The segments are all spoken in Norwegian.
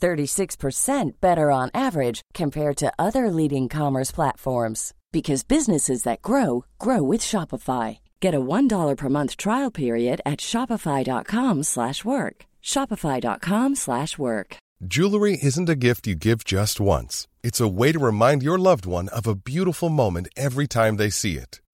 36% better on average compared to other leading commerce platforms because businesses that grow grow with Shopify. Get a $1 per month trial period at shopify.com/work. shopify.com/work. Jewelry isn't a gift you give just once. It's a way to remind your loved one of a beautiful moment every time they see it.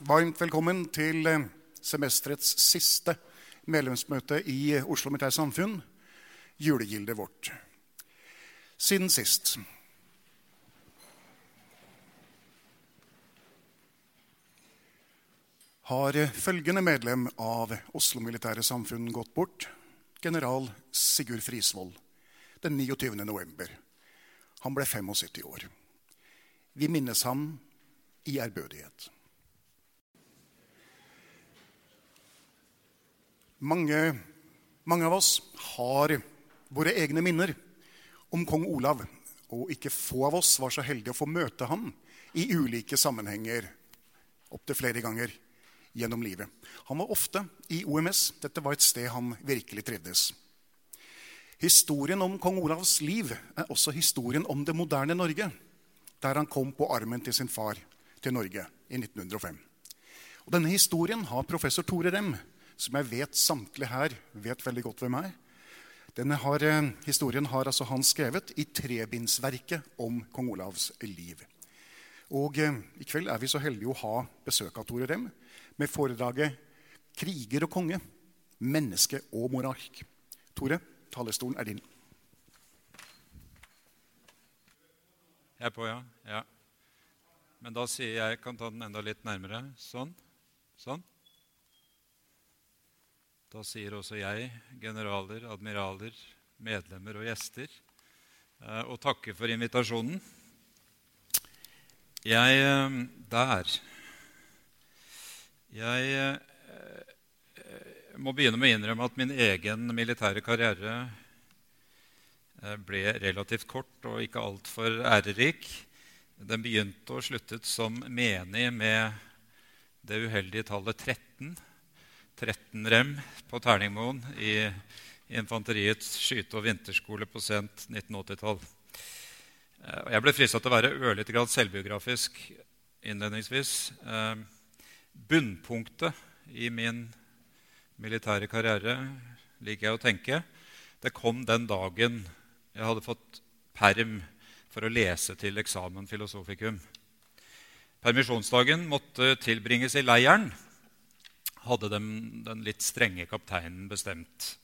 varmt velkommen til eh, semesterets siste medlemsmøte i Oslo Militære Samfunn, julegildet vårt. Siden sist har følgende medlem av Oslo Militære Samfunn gått bort, general Sigurd Frisvold, den 29. november. Han ble 75 år. Vi minnes ham i ærbødighet. Mange, mange av oss har våre egne minner om kong Olav. Og ikke få av oss var så heldige å få møte ham i ulike sammenhenger opptil flere ganger gjennom livet. Han var ofte i OMS. Dette var et sted han virkelig trivdes. Historien om kong Olavs liv er også historien om det moderne Norge, der han kom på armen til sin far til Norge i 1905. Og Denne historien har professor Tore Rem, som jeg vet samtlige her vet veldig godt hvem er. Denne har, eh, historien har altså han skrevet i trebindsverket om kong Olavs liv. Og eh, I kveld er vi så heldige å ha besøk av Tore Rem med foredraget 'Kriger og konge menneske og monark'. Tore, talerstolen er din. Jeg er på, ja. ja. Men da sier jeg, jeg kan ta den enda litt nærmere. Sånn. Sånn. Da sier også jeg, generaler, admiraler, medlemmer og gjester, å og takker for invitasjonen. Jeg eh, Der. Jeg eh, må begynne med å innrømme at min egen militære karriere ble relativt kort og ikke altfor ærerik. Den begynte og sluttet som menig med det uheldige tallet 13 13 rem på Terningmoen i infanteriets skyte- og vinterskole på sent 1980-tall. Eh, jeg ble frista til å være ørlite grad selvbiografisk innledningsvis. Eh, bunnpunktet i min militære karriere, liker jeg å tenke, det kom den dagen jeg hadde fått perm for å lese til eksamen filosofikum. Permisjonsdagen måtte tilbringes i leiren hadde den, den litt strenge kapteinen bestemt.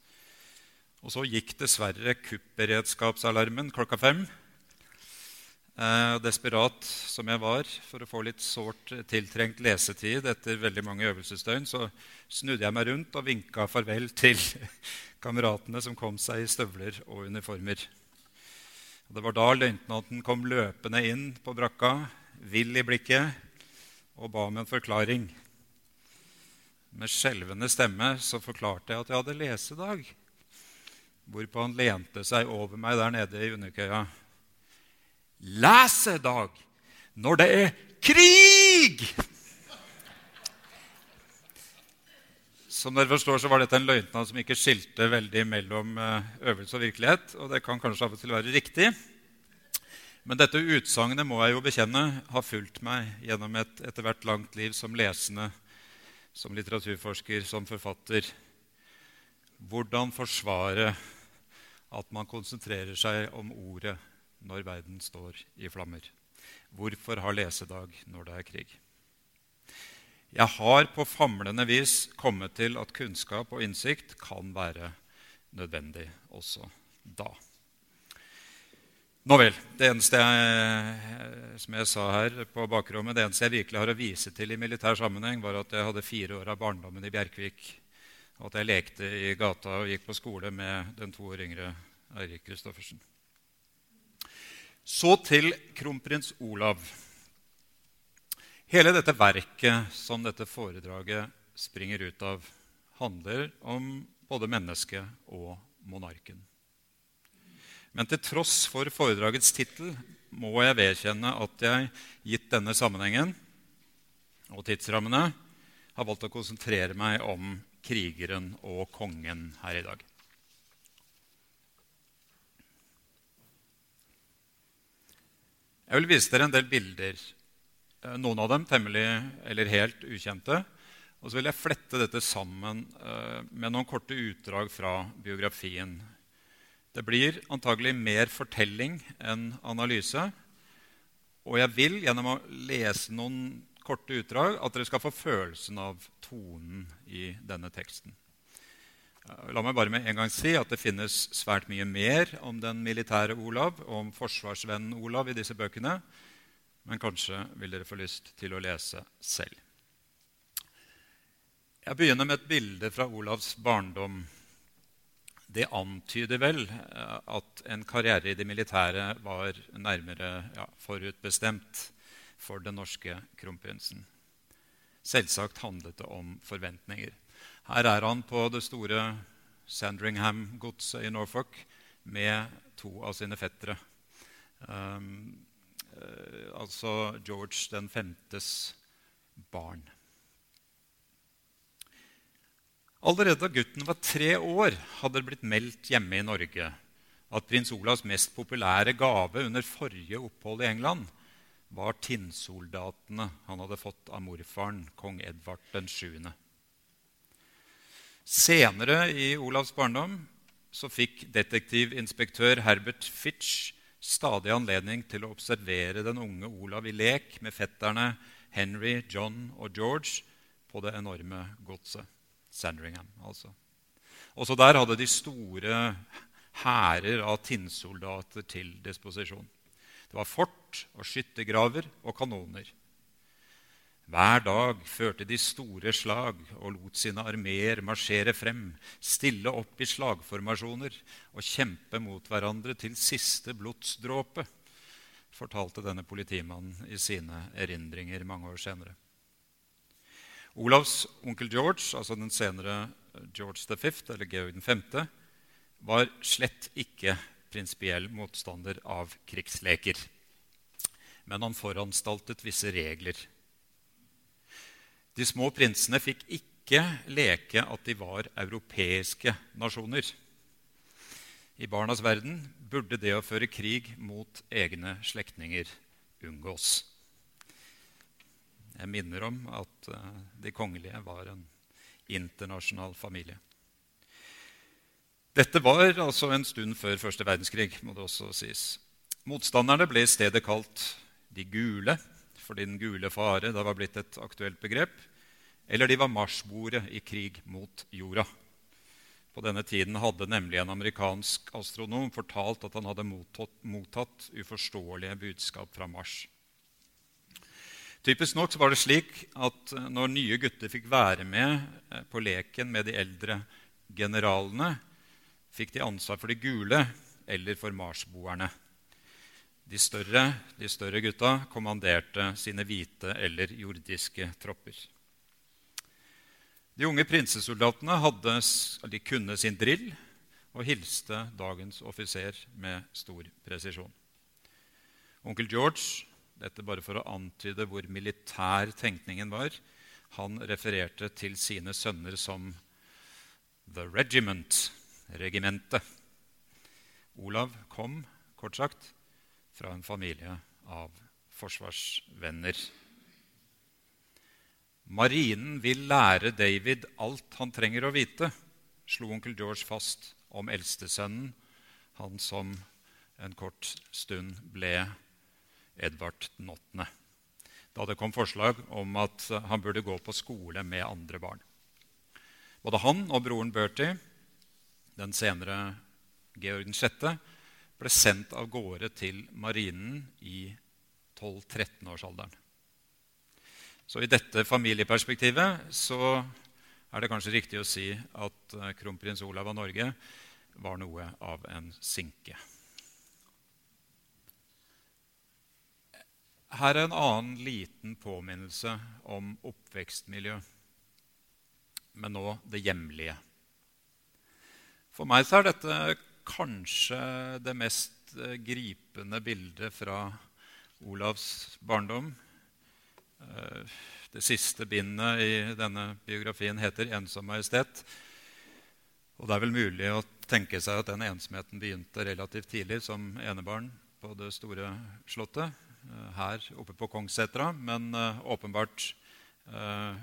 Og så gikk dessverre kuppberedskapsalarmen klokka fem. Eh, desperat som jeg var for å få litt sårt tiltrengt lesetid etter veldig mange øvelsesdøgn, så snudde jeg meg rundt og vinka farvel til kameratene som kom seg i støvler og uniformer. Det var da løytnanten kom løpende inn på brakka, vill i blikket, og ba om en forklaring. Med skjelvende stemme så forklarte jeg at jeg hadde lesedag. Hvorpå han lente seg over meg der nede i underkøya. Lesedag! når det er krig! Som dere forstår, så var dette en løytnant som ikke skilte veldig mellom eh, øvelse og virkelighet. Og det kan kanskje av og til være riktig. Men dette utsagnet må jeg jo bekjenne har fulgt meg gjennom et etter hvert langt liv som lesende, som litteraturforsker, som forfatter. Hvordan forsvare at man konsentrerer seg om ordet når verden står i flammer? Hvorfor ha lesedag når det er krig? Jeg har på famlende vis kommet til at kunnskap og innsikt kan være nødvendig også da. Nå vel. Det eneste jeg, som jeg sa her på bakrommet, det eneste jeg virkelig har å vise til i militær sammenheng, var at jeg hadde fire år av barndommen i Bjerkvik. Og at jeg lekte i gata og gikk på skole med den to år yngre Eirik Kristoffersen. Så til kronprins Olav. Hele dette verket som dette foredraget springer ut av, handler om både mennesket og monarken. Men til tross for foredragets tittel må jeg vedkjenne at jeg, gitt denne sammenhengen og tidsrammene, har valgt å konsentrere meg om krigeren og kongen her i dag. Jeg vil vise dere en del bilder Eh, noen av dem temmelig eller helt ukjente. Og så vil jeg flette dette sammen eh, med noen korte utdrag fra biografien. Det blir antagelig mer fortelling enn analyse. Og jeg vil gjennom å lese noen korte utdrag at dere skal få følelsen av tonen i denne teksten. Eh, la meg bare med en gang si at det finnes svært mye mer om den militære Olav og om forsvarsvennen Olav i disse bøkene men kanskje vil dere få lyst til å lese selv. Jeg begynner med et bilde fra Olavs barndom. Det antyder vel eh, at en karriere i det militære var nærmere ja, forutbestemt for den norske kronprinsen. Selvsagt handlet det om forventninger. Her er han på det store Sandringham-godset i Norfolk med to av sine fettere. Um, Eh, altså George den femtes barn. Allerede da gutten var tre år, hadde det blitt meldt hjemme i Norge at prins Olavs mest populære gave under forrige opphold i England var tinnsoldatene han hadde fått av morfaren, kong Edvard den 7. Senere i Olavs barndom så fikk detektivinspektør Herbert Fitch stadig anledning til å observere den unge Olav i lek med fetterne Henry, John og George på det enorme godset. Sandringham, altså. Også der hadde de store hærer av tinnsoldater til disposisjon. Det var fort og skyttergraver og kanoner. Hver dag førte de store slag og lot sine armeer marsjere frem, stille opp i slagformasjoner og kjempe mot hverandre til siste blodsdråpe, fortalte denne politimannen i sine erindringer mange år senere. Olavs onkel George, altså den senere George V, eller Georg 5., var slett ikke prinsipiell motstander av krigsleker. Men han foranstaltet visse regler de små prinsene fikk ikke leke at de var europeiske nasjoner. I barnas verden burde det å føre krig mot egne slektninger unngås. Jeg minner om at eh, de kongelige var en internasjonal familie. Dette var altså en stund før første verdenskrig. må det også sies. Motstanderne ble i stedet kalt de gule fordi den gule fare da var blitt et aktuelt begrep, eller de var marsboere i krig mot jorda. På denne tiden hadde nemlig en amerikansk astronom fortalt at han hadde mottatt, mottatt uforståelige budskap fra Mars. Typisk nok var det slik at eh, når nye gutter fikk være med eh, på leken med de eldre generalene, fikk de ansvar for de gule eller for marsboerne. De større, de større gutta kommanderte sine hvite eller jordiske tropper. De unge prinsesoldatene hadde, de kunne sin drill og hilste dagens offiser med stor presisjon. Onkel George Dette bare for å antyde hvor militær tenkningen var. Han refererte til sine sønner som 'the regiment', regimentet. Olav kom, kort sagt, fra en familie av forsvarsvenner. Marinen vil lære David alt han trenger å vite, slo onkel George fast om eldstesønnen, han som en kort stund ble Edvard 8. Da det kom forslag om at han burde gå på skole med andre barn. Både han og broren Bertie, den senere Georg 6., ble sendt av gårde til marinen i 12-13-årsalderen. Så i dette familieperspektivet så er det kanskje riktig å si at kronprins Olav av Norge var noe av en sinke. Her er en annen liten påminnelse om oppvekstmiljø, men nå det hjemlige. For meg så er dette kanskje det mest eh, gripende bildet fra Olavs barndom. Eh, det siste bindet i denne biografien heter 'Ensom majestet'. Og det er vel mulig å tenke seg at den ensomheten begynte relativt tidlig som enebarn på det store slottet her oppe på Kongssetra, men eh, åpenbart eh,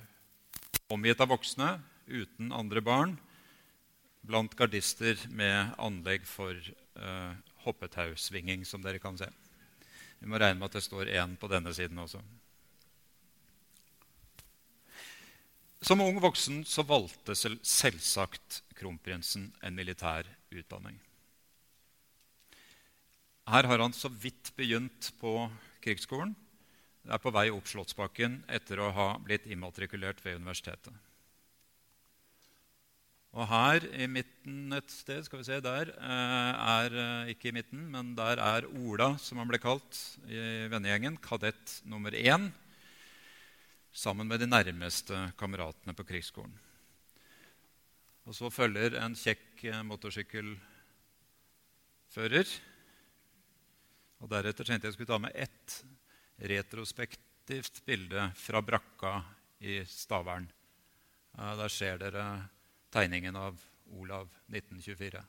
omgitt av voksne uten andre barn, blant gardister med anlegg for eh, hoppetausvinging, som dere kan se. Vi må regne med at det står én på denne siden også. Som ung voksen så valgte selvsagt kronprinsen en militær utdanning. Her har han så vidt begynt på krigsskolen. Er på vei opp Slottsbakken etter å ha blitt immatrikulert ved universitetet. Og her i midten et sted, skal vi se, der eh, er eh, ikke i midten, men der er Ola, som han ble kalt i vennegjengen, kadett nummer én sammen med de nærmeste kameratene på krigsskolen. Og så følger en kjekk eh, motorsykkelfører. Og deretter tenkte jeg skulle ta med ett retrospektivt bilde fra brakka i Stavern. Der ser dere tegningen av Olav 1924.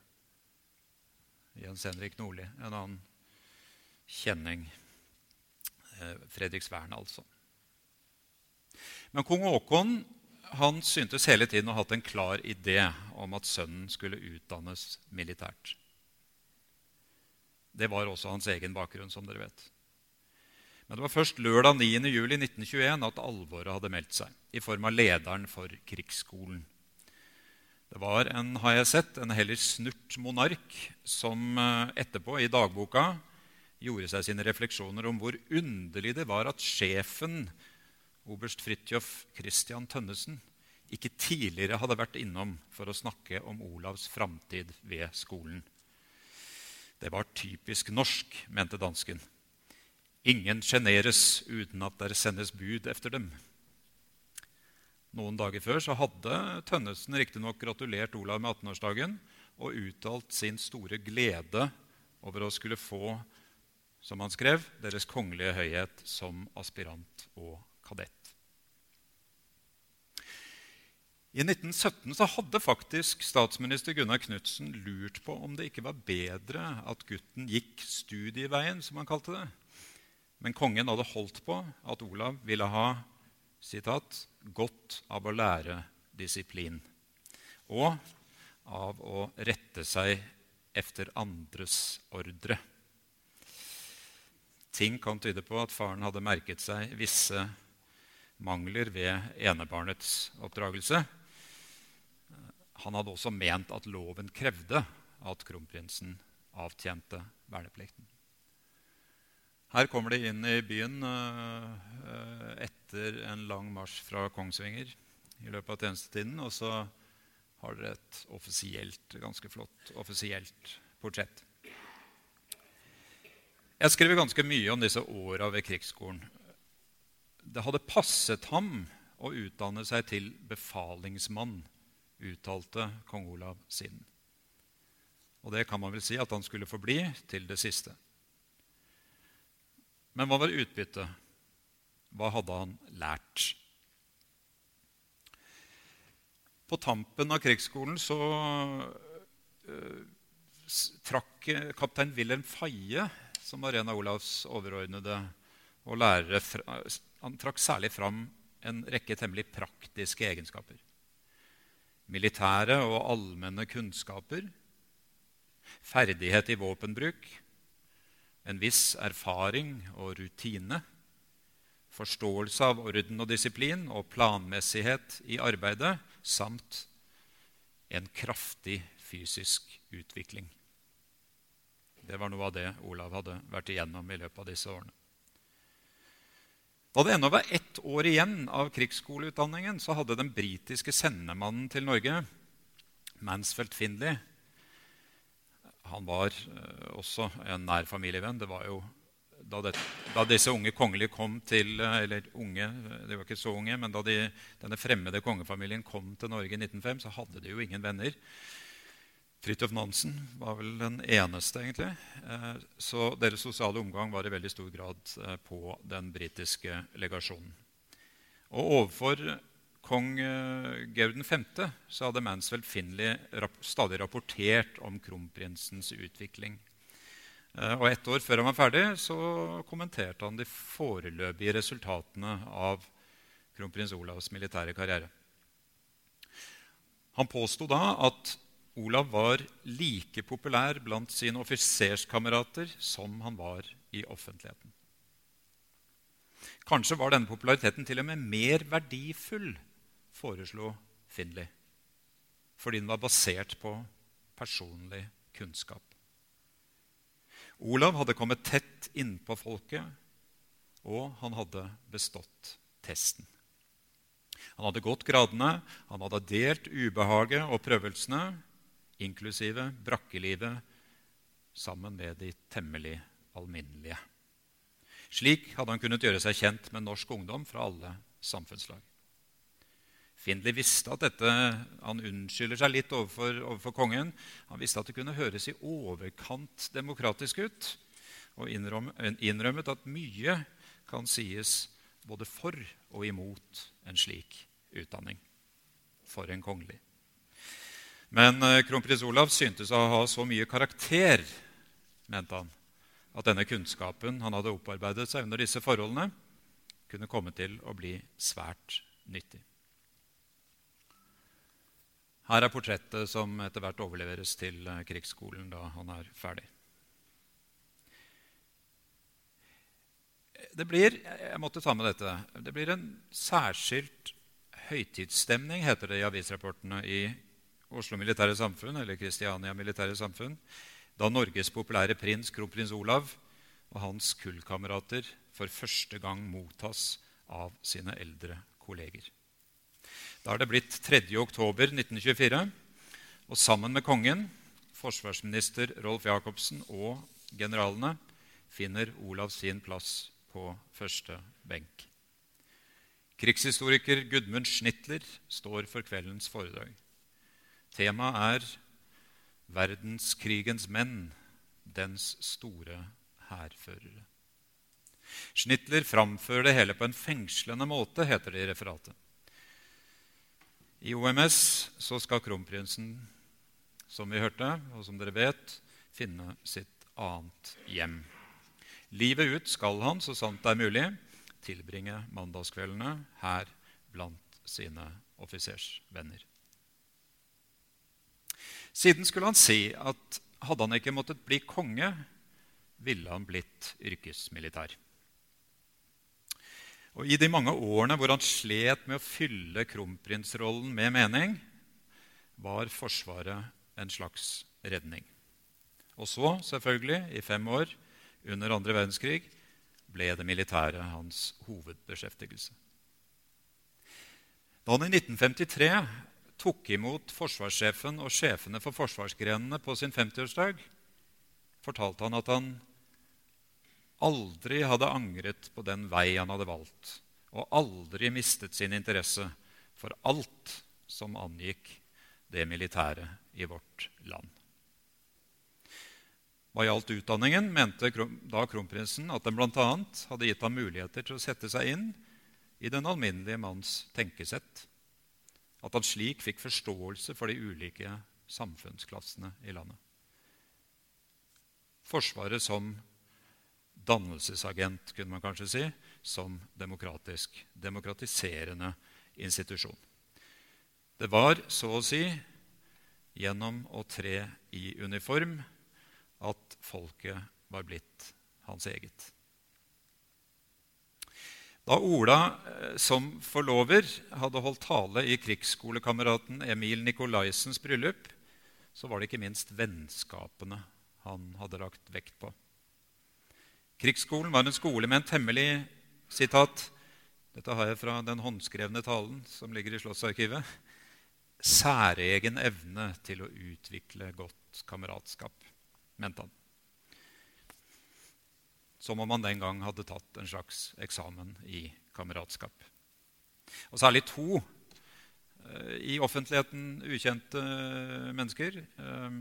Jens Henrik Nordli, en annen kjenning. Eh, Fredriksvern, altså. Men kong Haakon han syntes hele tiden å ha hatt en klar idé om at sønnen skulle utdannes militært. Det var også hans egen bakgrunn, som dere vet. Men det var først lørdag 9.07.1921 at alvoret hadde meldt seg, i form av lederen for krigsskolen. Det var en, har jeg sett, en heller snurt monark som eh, etterpå, i dagboka, gjorde seg sine refleksjoner om hvor underlig det var at sjefen oberst Fridtjof Christian Tønnesen ikke tidligere hadde vært innom for å snakke om Olavs framtid ved skolen. Det var typisk norsk, mente dansken. Ingen sjeneres uten at der sendes bud efter dem. Noen dager før så hadde Tønnesen riktignok gratulert Olav med 18-årsdagen og uttalt sin store glede over å skulle få, som han skrev, Deres kongelige høyhet som aspirant og kadett. I 1917 så hadde faktisk statsminister Gunnar Knudsen lurt på om det ikke var bedre at gutten gikk studieveien, som han kalte det. Men kongen hadde holdt på at Olav ville ha sitat, 'godt av å lære disiplin' og av å rette seg efter andres ordre. Ting kan tyde på at faren hadde merket seg visse mangler ved enebarnets oppdragelse. Han hadde også ment at loven krevde at kronprinsen avtjente verneplikten. Her kommer de inn i byen uh, etter en lang marsj fra Kongsvinger i løpet av tjenestetiden. Og så har dere et offisielt, ganske flott offisielt portrett. Jeg skrev ganske mye om disse åra ved krigsskolen. Det hadde passet ham å utdanne seg til befalingsmann uttalte kong Olav siden. Og det kan man vel si at han skulle forbli til det siste. Men hva var utbyttet? Hva hadde han lært? På tampen av krigsskolen så uh, trakk kaptein Wilhelm Faye, som var en av Olavs overordnede og lærere, han trakk særlig fram en rekke temmelig praktiske egenskaper. Militære og allmenne kunnskaper, ferdighet i våpenbruk, en viss erfaring og rutine, forståelse av orden og disiplin og planmessighet i arbeidet samt en kraftig fysisk utvikling. Det var noe av det Olav hadde vært igjennom i løpet av disse årene. Da det ennå var ett år igjen av krigsskoleutdanningen, så hadde den britiske sendemannen til Norge, Mansfeld Findley Han var eh, også en nær familievenn. Det var jo da, det, da, disse unge kongelige kom til eh, Eller unge, de var ikke så unge, men da de, denne fremmede kongefamilien kom til Norge i 1905, så hadde de jo ingen venner. Fridtjof Nansen var vel den eneste, egentlig. Eh, så deres sosiale omgang var i veldig stor grad eh, på den britiske legasjonen. Og overfor kong eh, Georg 5. så hadde Mansfeld Finley stadig rapportert om kronprinsens utvikling. Og Ett år før han var ferdig, så kommenterte han de foreløpige resultatene av kronprins Olavs militære karriere. Han påsto da at Olav var like populær blant sine offiserskamerater som han var i offentligheten. Kanskje var denne populariteten til og med mer verdifull, foreslo Finley, fordi den var basert på personlig kunnskap. Olav hadde kommet tett innpå folket, og han hadde bestått testen. Han hadde gått gradene, han hadde delt ubehaget og prøvelsene, inklusive brakkelivet, sammen med de temmelig alminnelige. Slik hadde han kunnet gjøre seg kjent med norsk ungdom fra alle samfunnslag. Findley visste at dette, Han unnskylder seg litt overfor, overfor, kongen. Han visste at det kunne høres i overkant demokratisk ut, og innrømmet at mye kan sies både for og imot en slik utdanning for en kongelig. Men eh, kronprins Olav syntes å ha så mye karakter, mente han, at denne kunnskapen han hadde opparbeidet seg under disse forholdene, kunne komme til å bli svært nyttig. Her er portrettet som etter hvert overleveres til eh, krigsskolen da han er ferdig. Det blir jeg måtte ta med dette, det blir en særskilt høytidsstemning, heter det i avisrapportene i Oslo Militære Samfunn, eller Kristiania Militære Samfunn, da Norges populære prins, kronprins Olav, og hans kullkamerater for første gang mottas av sine eldre kolleger. Da er det blitt 3. oktober 1924, og sammen med kongen, forsvarsminister Rolf Jacobsen og generalene finner Olav sin plass på første benk. Krigshistoriker Gudmund Schnitler står for kveldens foredrag. Temaet er 'Verdenskrigens menn, dens store hærførere'. Schnitler framfører det hele på en fengslende måte, heter det i referatet. I OMS så skal kronprinsen, som vi hørte, og som dere vet, finne sitt annet hjem. Livet ut skal han, så sant det er mulig, tilbringe mandagskveldene her blant sine offisersvenner. Siden skulle han si at hadde han ikke måttet bli konge, ville han blitt yrkesmilitær. Og I de mange årene hvor han slet med å fylle kronprinsrollen med mening, var Forsvaret en slags redning. Og så, selvfølgelig, i fem år under andre verdenskrig, ble det militære hans hovedbeskjeftigelse. Da han i 1953 tok imot forsvarssjefen og sjefene for forsvarsgrenene på sin 50-årsdag, fortalte han at han aldri hadde angret på den vei han hadde valgt, og aldri mistet sin interesse for alt som angikk det militære i vårt land. Hva gjaldt utdanningen, mente da kronprinsen at den bl.a. hadde gitt ham muligheter til å sette seg inn i den alminnelige manns tenkesett. At han slik fikk forståelse for de ulike samfunnsklassene i landet. Forsvaret som dannelsesagent, kunne man kanskje si, som demokratisk, demokratiserende institusjon. Det var så å si gjennom å tre i uniform at folket var blitt hans eget. Da Ola eh, som forlover hadde holdt tale i krigsskolekameraten Emil Nikolaisens bryllup, så var det ikke minst vennskapene han hadde lagt vekt på. Krigsskolen var en skole med en temmelig sitat, Dette har jeg fra den håndskrevne talen som ligger i Slottsarkivet. Særegen evne til å utvikle godt kameratskap, mente han. Som om man den gang hadde tatt en slags eksamen i kameratskap. Og særlig to eh, i offentligheten ukjente mennesker eh,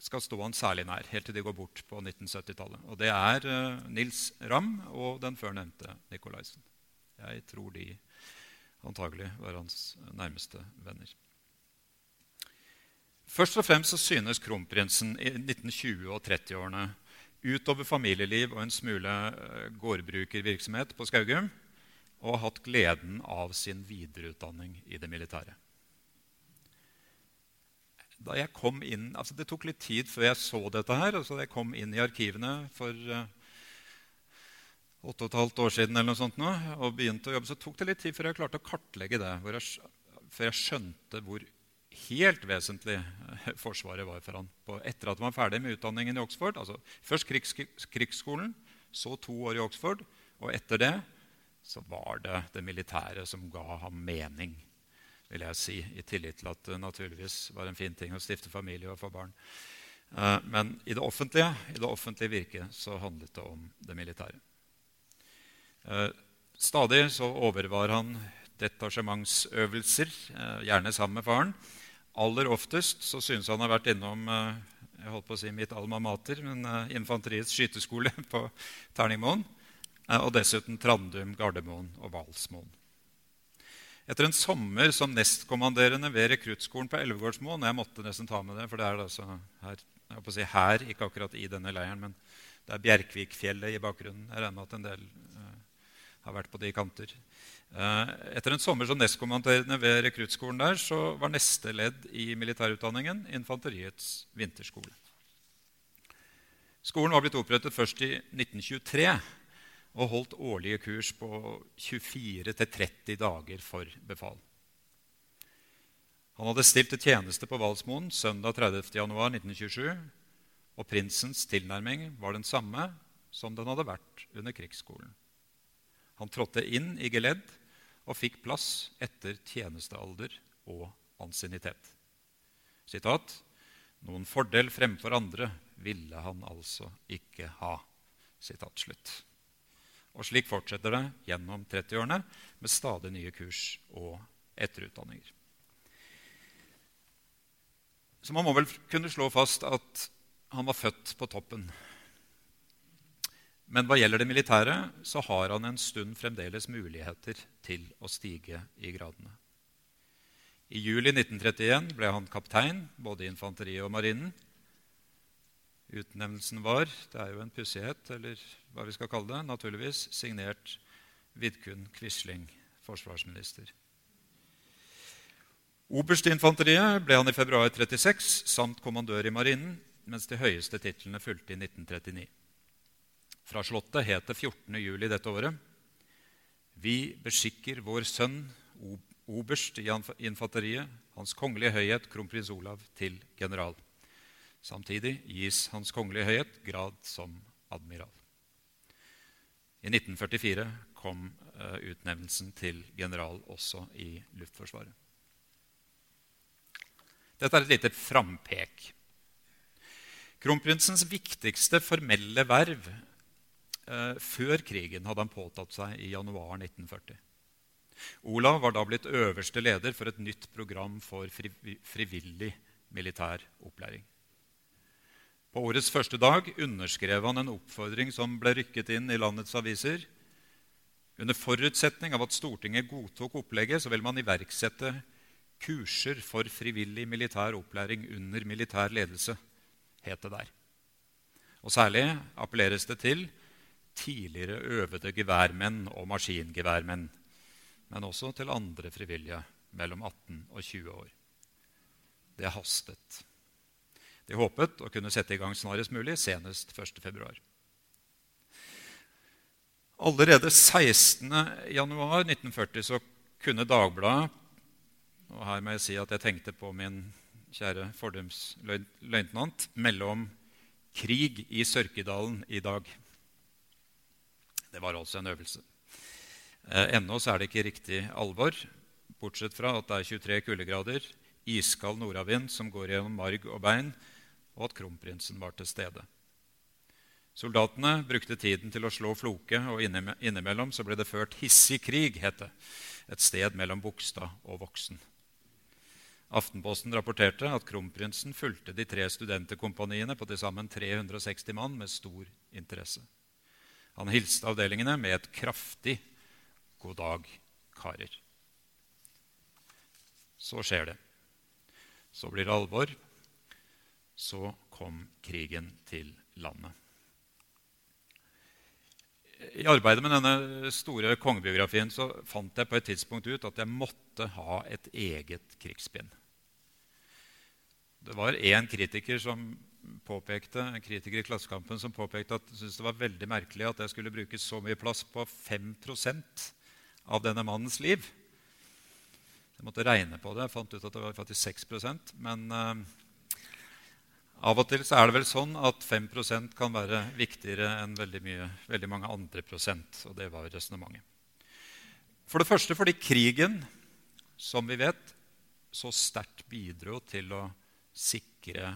skal stå han særlig nær helt til de går bort på 1970-tallet. Og Det er Nils Ramm og den førnevnte Nikolaisen. Jeg tror de antagelig var hans nærmeste venner. Først og fremst så synes kronprinsen i 1920- og 30-årene utover familieliv og en smule uh, gårdbrukervirksomhet på Skaugum og har hatt gleden av sin videreutdanning i det militære da jeg kom inn, altså Det tok litt tid før jeg så dette her. altså jeg kom inn i arkivene for uh, åtte og et halvt år siden eller noe sånt nå, og begynte å jobbe, så tok det litt tid før jeg klarte å kartlegge det. Før jeg skjønte hvor helt vesentlig Forsvaret var for han. På, etter at han var ferdig med utdanningen i Oxford. altså Først krigs, krigsskolen, så to år i Oxford. Og etter det så var det det militære som ga ham mening vil jeg si, i tillit til at det naturligvis var en fin ting å stifte familie og få barn. Eh, men i det offentlige, i det offentlige virket så handlet det om det militære. Eh, stadig så overvar han detasjementsøvelser, eh, gjerne sammen med faren. Aller oftest så synes han har vært innom jeg holdt på å si mitt alma mater, men infanteriets skyteskole på Terningmoen. Og dessuten Trandum, Gardermoen og Hvalsmoen. Etter en sommer som nestkommanderende ved rekruttskolen på Elvegårdsmoen Jeg måtte nesten ta med det, for det er altså her, si her, ikke akkurat i denne leiren, men det er Bjerkvikfjellet i bakgrunnen. Jeg regner med at en del har vært på de kanter. Uh, etter en sommer som nestkommanderende ved rekruttskolen der, så var neste ledd i militærutdanningen infanteriets vinterskole. Skolen var blitt opprettet først i 1923 og holdt årlige kurs på 24-30 dager for befal. Han hadde stilt til tjeneste på Valsmoen søndag 30.1.1927, og prinsens tilnærming var den samme som den hadde vært under krigsskolen. Han trådte inn i geledd og fikk plass etter tjenestealder og ansiennitet. Sitat, Noen fordel fremfor andre ville han altså ikke ha. Sitat slutt. Og slik fortsetter det gjennom 30-årene med stadig nye kurs og etterutdanninger. Så man må vel kunne slå fast at han var født på toppen. Men hva gjelder det militære, så har han en stund fremdeles muligheter til å stige i gradene. I juli 1931 ble han kaptein både i infanteriet og marinen. Utnevnelsen var det er jo en pussighet, eller hva vi skal kalle det, naturligvis signert Vidkun Quisling, forsvarsminister. Oberst i infanteriet ble han i februar 36 samt kommandør i marinen, mens de høyeste titlene fulgte i 1939. Fra Slottet het det 14. juli dette året Vi beskikker vår sønn, oberst i infanteriet, Hans Kongelige Høyhet kronprins Olav, til general. Samtidig gis Hans Kongelige Høyhet grad som admiral. I 1944 kom uh, utnevnelsen til general også i Luftforsvaret. Dette er et lite frampek. Kronprinsens viktigste formelle verv før krigen hadde han påtatt seg i januar 1940. Olav var da blitt øverste leder for et nytt program for frivillig militær opplæring. På årets første dag underskrev han en oppfordring som ble rykket inn i landets aviser. Under forutsetning av at Stortinget godtok opplegget, så vil man iverksette kurser for frivillig militær opplæring under militær ledelse, het det der. Og særlig appelleres det til tidligere øvede geværmenn og maskingeværmenn, men også til andre frivillige mellom 18 og 20 år. Det hastet. De håpet å kunne sette i gang snarest mulig, senest 1.2. Allerede 16.1.1940 så kunne Dagbladet og her må jeg si at jeg tenkte på min kjære fordumsløytnant mellom om krig i Sørkedalen i dag. Det var altså en øvelse. Eh, ennå er det ikke riktig alvor, bortsett fra at det er 23 kuldegrader, iskald nordavind som går gjennom marg og bein, og at kronprinsen var til stede. Soldatene brukte tiden til å slå floke, og innimellom så ble det ført hissig krig, het det, et sted mellom Bogstad og Voksen. Aftenposten rapporterte at kronprinsen fulgte de tre studenterkompaniene på til sammen 360 mann med stor interesse. Han hilste avdelingene med et kraftig 'god dag, karer'. Så skjer det. Så blir det alvor. Så kom krigen til landet. I arbeidet med denne store kongebiografien så fant jeg på et tidspunkt ut at jeg måtte ha et eget krigsbind. Det var én kritiker som påpekte, en kritiker i Klassekampen som påpekte at syntes det var veldig merkelig at jeg skulle bruke så mye plass på 5% av denne mannens liv. Jeg måtte regne på det. Jeg fant ut at det var faktisk 6% Men uh, av og til så er det vel sånn at 5% kan være viktigere enn veldig, mye, veldig mange andre prosent. Og det var resonnementet. For det første fordi krigen, som vi vet, så sterkt bidro til å sikre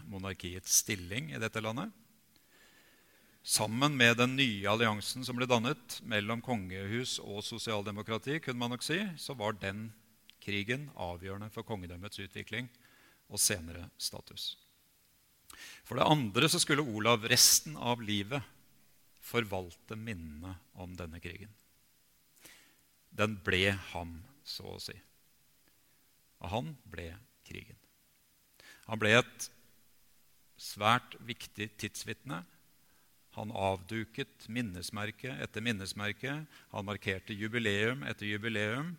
monarkiets stilling i dette landet. Sammen med den nye alliansen som ble dannet mellom kongehus og sosialdemokrati, kunne man nok si, så var den krigen avgjørende for kongedømmets utvikling og senere status. For det andre så skulle Olav resten av livet forvalte minnene om denne krigen. Den ble ham, så å si. Og han ble krigen. Han ble et svært viktig tidsvitne. Han avduket minnesmerke etter minnesmerke. Han markerte jubileum etter jubileum.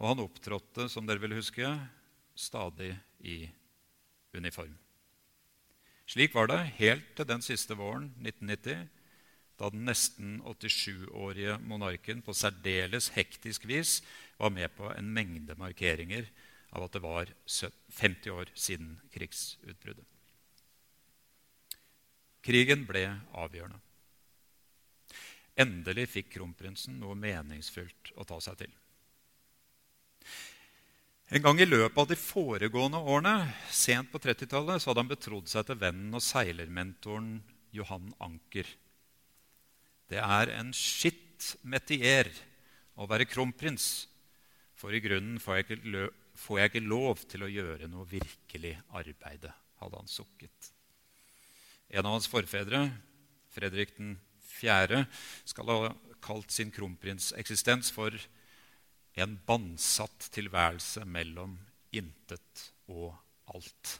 Og han opptrådte, som dere vil huske, stadig i uniform. Slik var det helt til den siste våren 1990, da den nesten 87-årige monarken på særdeles hektisk vis var med på en mengde markeringer av at det var 50 år siden krigsutbruddet. Krigen ble avgjørende. Endelig fikk kronprinsen noe meningsfylt å ta seg til. En gang i løpet av de foregående årene, sent på 30-tallet, så hadde han betrodd seg til vennen og seilermentoren Johan Anker. Det er en skitt metier å være kronprins, for i grunnen får jeg ikke får jeg ikke lov til å gjøre noe virkelig arbeide, hadde han sukket. En av hans forfedre, Fredrik 4., skal ha kalt sin kronprinseksistens for en bandsatt tilværelse mellom intet og alt.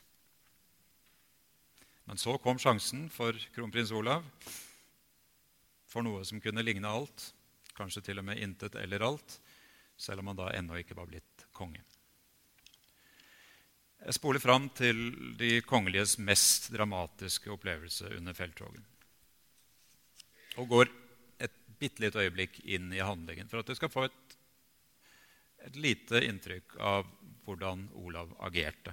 Men så kom sjansen for kronprins Olav for noe som kunne ligne alt, kanskje til og med intet eller alt, selv om han da ennå ikke var blitt konge. Jeg spoler fram til de kongeliges mest dramatiske opplevelse under felttoget. Og går et bitte lite øyeblikk inn i handlingen for at du skal få et, et lite inntrykk av hvordan Olav agerte.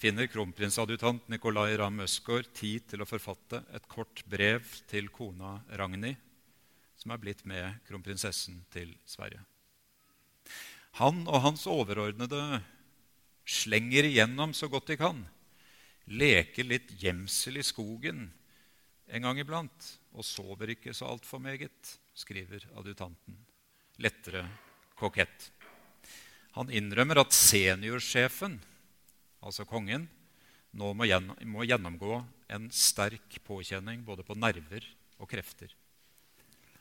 finner kronprinsadjutant Nikolai Ramm Østgaard tid til å forfatte et kort brev til kona Ragnhild, som er blitt med kronprinsessen til Sverige. Han og hans overordnede slenger igjennom så godt de kan. Leker litt gjemsel i skogen en gang iblant og sover ikke så altfor meget, skriver adjutanten. Lettere kokett. Han innrømmer at seniorsjefen, altså kongen, nå må, gjennomgå en sterk påkjenning både på nerver og krefter.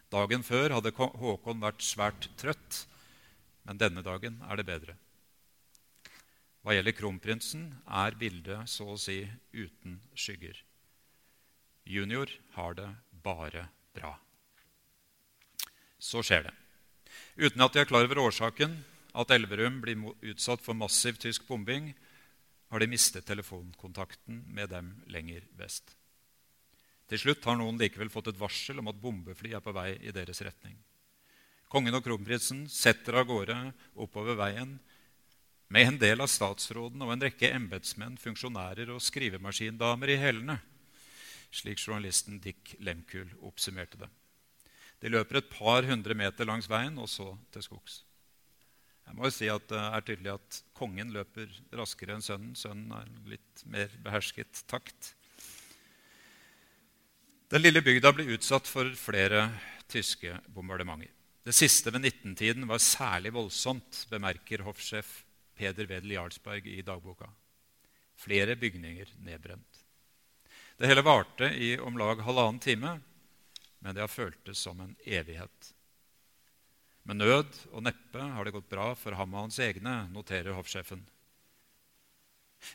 Dagen før hadde Håkon vært svært trøtt, men denne dagen er det bedre. Hva gjelder kronprinsen, er bildet så å si uten skygger. Junior har det bare bra. Så skjer det. Uten at de er klar over årsaken, at Elverum blir utsatt for massiv tysk bombing, har de mistet telefonkontakten med dem lenger vest. Til slutt har noen likevel fått et varsel om at bombefly er på vei i deres retning. Kongen og kronprinsen setter av gårde oppover veien med en del av statsråden og en rekke embetsmenn, funksjonærer og skrivemaskindamer i hælene, slik journalisten Dick Lemkuhl oppsummerte det. De løper et par hundre meter langs veien og så til skogs. Jeg må jo si at Det er tydelig at kongen løper raskere enn sønnen. Sønnen er litt mer behersket takt. Den lille bygda ble utsatt for flere tyske bombardementer. Det siste ved 19-tiden var særlig voldsomt, bemerker hoffsjef Peder Wedel Jarlsberg i dagboka. Flere bygninger nedbrent. Det hele varte i om lag halvannen time, men det har føltes som en evighet. Med nød og neppe har det gått bra for ham og hans egne, noterer hoffsjefen.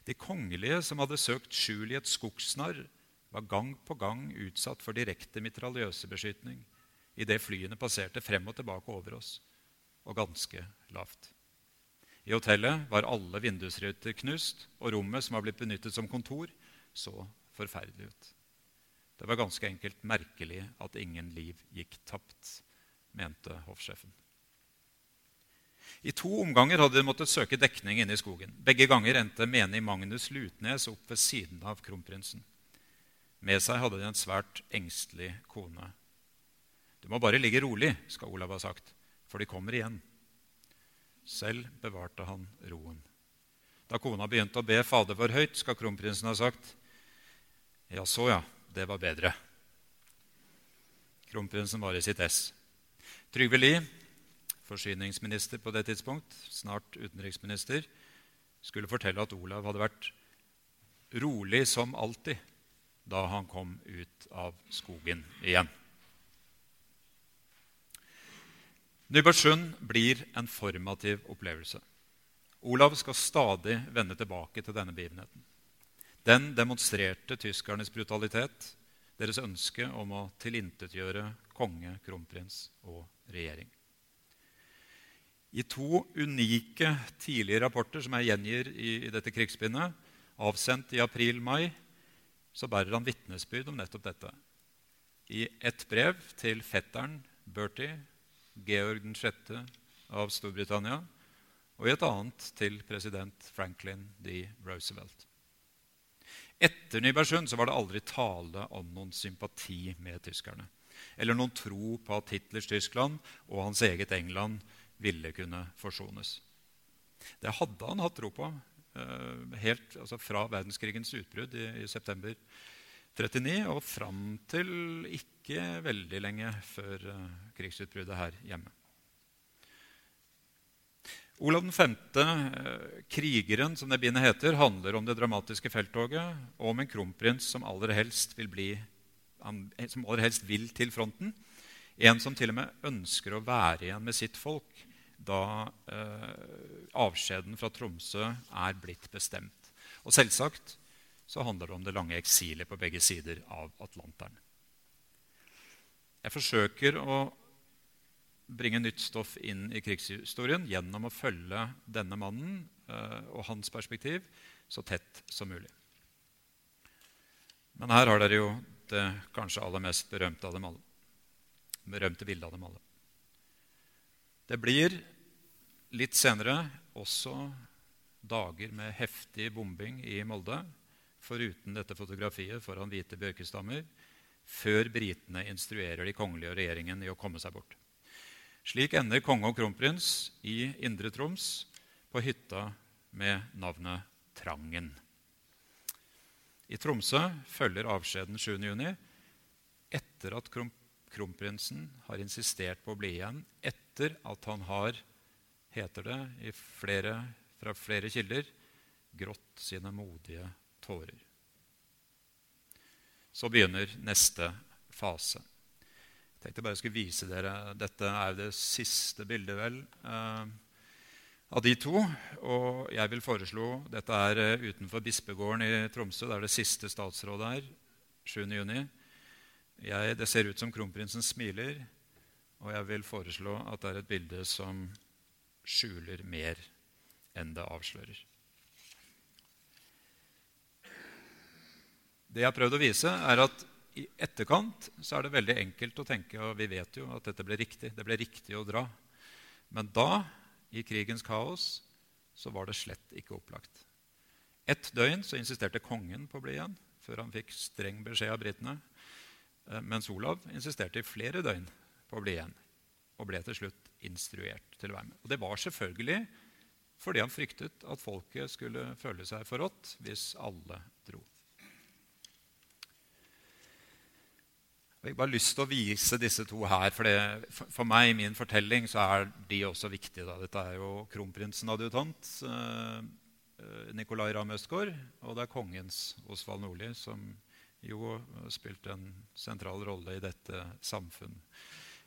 De kongelige som hadde søkt skjul i et skogsnarr, var gang på gang utsatt for direkte mitraljøsebeskytning idet flyene passerte frem og tilbake over oss, og ganske lavt. I hotellet var alle vindusruter knust, og rommet som var blitt benyttet som kontor, så forferdelig ut. Det var ganske enkelt merkelig at ingen liv gikk tapt, mente hoffsjefen. I to omganger hadde de måttet søke dekning inne i skogen. Begge ganger endte menig Magnus Lutnes opp ved siden av kronprinsen. Med seg hadde de en svært engstelig kone. Du må bare ligge rolig, skal Olav ha sagt, for de kommer igjen. Selv bevarte han roen. Da kona begynte å be Fader vår høyt, skal kronprinsen ha sagt, ja, så ja, det var bedre. Kronprinsen var i sitt ess. Trygve Lie forsyningsminister på det tidspunkt, snart utenriksminister, skulle fortelle at Olav hadde vært rolig som alltid da han kom ut av skogen igjen. Nybergsund blir en formativ opplevelse. Olav skal stadig vende tilbake til denne begivenheten. Den demonstrerte tyskernes brutalitet, deres ønske om å tilintetgjøre konge, kronprins og regjering. I to unike tidlige rapporter som jeg gjengir i, dette krigsbindet, avsendt i april-mai, så bærer han vitnesbyrd om nettopp dette. I ett brev til fetteren Bertie, Georg 6. av Storbritannia, og i et annet til president Franklin D. Roosevelt. Etter Nybergsund var det aldri tale om noen sympati med tyskerne. Eller noen tro på at Hitlers Tyskland og hans eget England ville kunne forsones. Det hadde han hatt tro på eh, helt altså fra verdenskrigens utbrudd i, i september 39 og fram til ikke veldig lenge før uh, krigsutbruddet her hjemme. Olav 5., uh, krigeren, som det bindet heter, handler om det dramatiske felttoget og om en kronprins som aller helst vil, bli, som aller helst vil til fronten En som til og med ønsker å være igjen med sitt folk da eh, avskjeden fra Tromsø er blitt bestemt. Og selvsagt så handler det om det lange eksilet på begge sider av Atlanteren. Jeg forsøker å bringe nytt stoff inn i krigshistorien gjennom å følge denne mannen eh, og hans perspektiv så tett som mulig. Men her har dere jo det kanskje aller mest berømte av dem alle. Berømte bildet av dem alle. Det blir litt senere også dager med heftig bombing i Molde, foruten dette fotografiet foran hvite bjørkestammer, før britene instruerer de kongelige og regjeringen i å komme seg bort. Slik ender konge og kronprins i Indre Troms på hytta med navnet Trangen. I Tromsø følger avskjeden 7.6 etter at kronprinsen har insistert på å bli igjen, etter at han har, heter det flere, fra flere kilder, grått sine modige tårer. Så begynner neste fase. Jeg tenkte bare jeg skulle vise dere, Dette er det siste bildet vel, eh, av de to. Og jeg vil foreslå Dette er eh, utenfor bispegården i Tromsø. Det er det siste statsrådet her. 7.6. Det ser ut som kronprinsen smiler, og jeg vil foreslå at det er et bilde som skjuler mer enn det avslører. Det jeg har prøvd å vise, er at i etterkant så er det veldig enkelt å tenke og vi vet jo at dette ble riktig. Det ble riktig å dra. Men da, i krigens kaos, så var det slett ikke opplagt. Ett døgn så insisterte kongen på å bli igjen, før han fikk streng beskjed av britene. Eh, mens Olav insisterte i flere døgn på å bli igjen, og ble til slutt instruert til å være med. Og Det var selvfølgelig fordi han fryktet at folket skulle føle seg forrådt hvis alle dro. Jeg har bare lyst til å vise disse to her. For, det, for meg i min fortelling så er de også viktige. Da. Dette er jo kronprinsen adjutant, eh, Nicolai Ramm Østgaard, og det er kongens Osvald Nordli, som jo spilte en sentral rolle i dette samfunn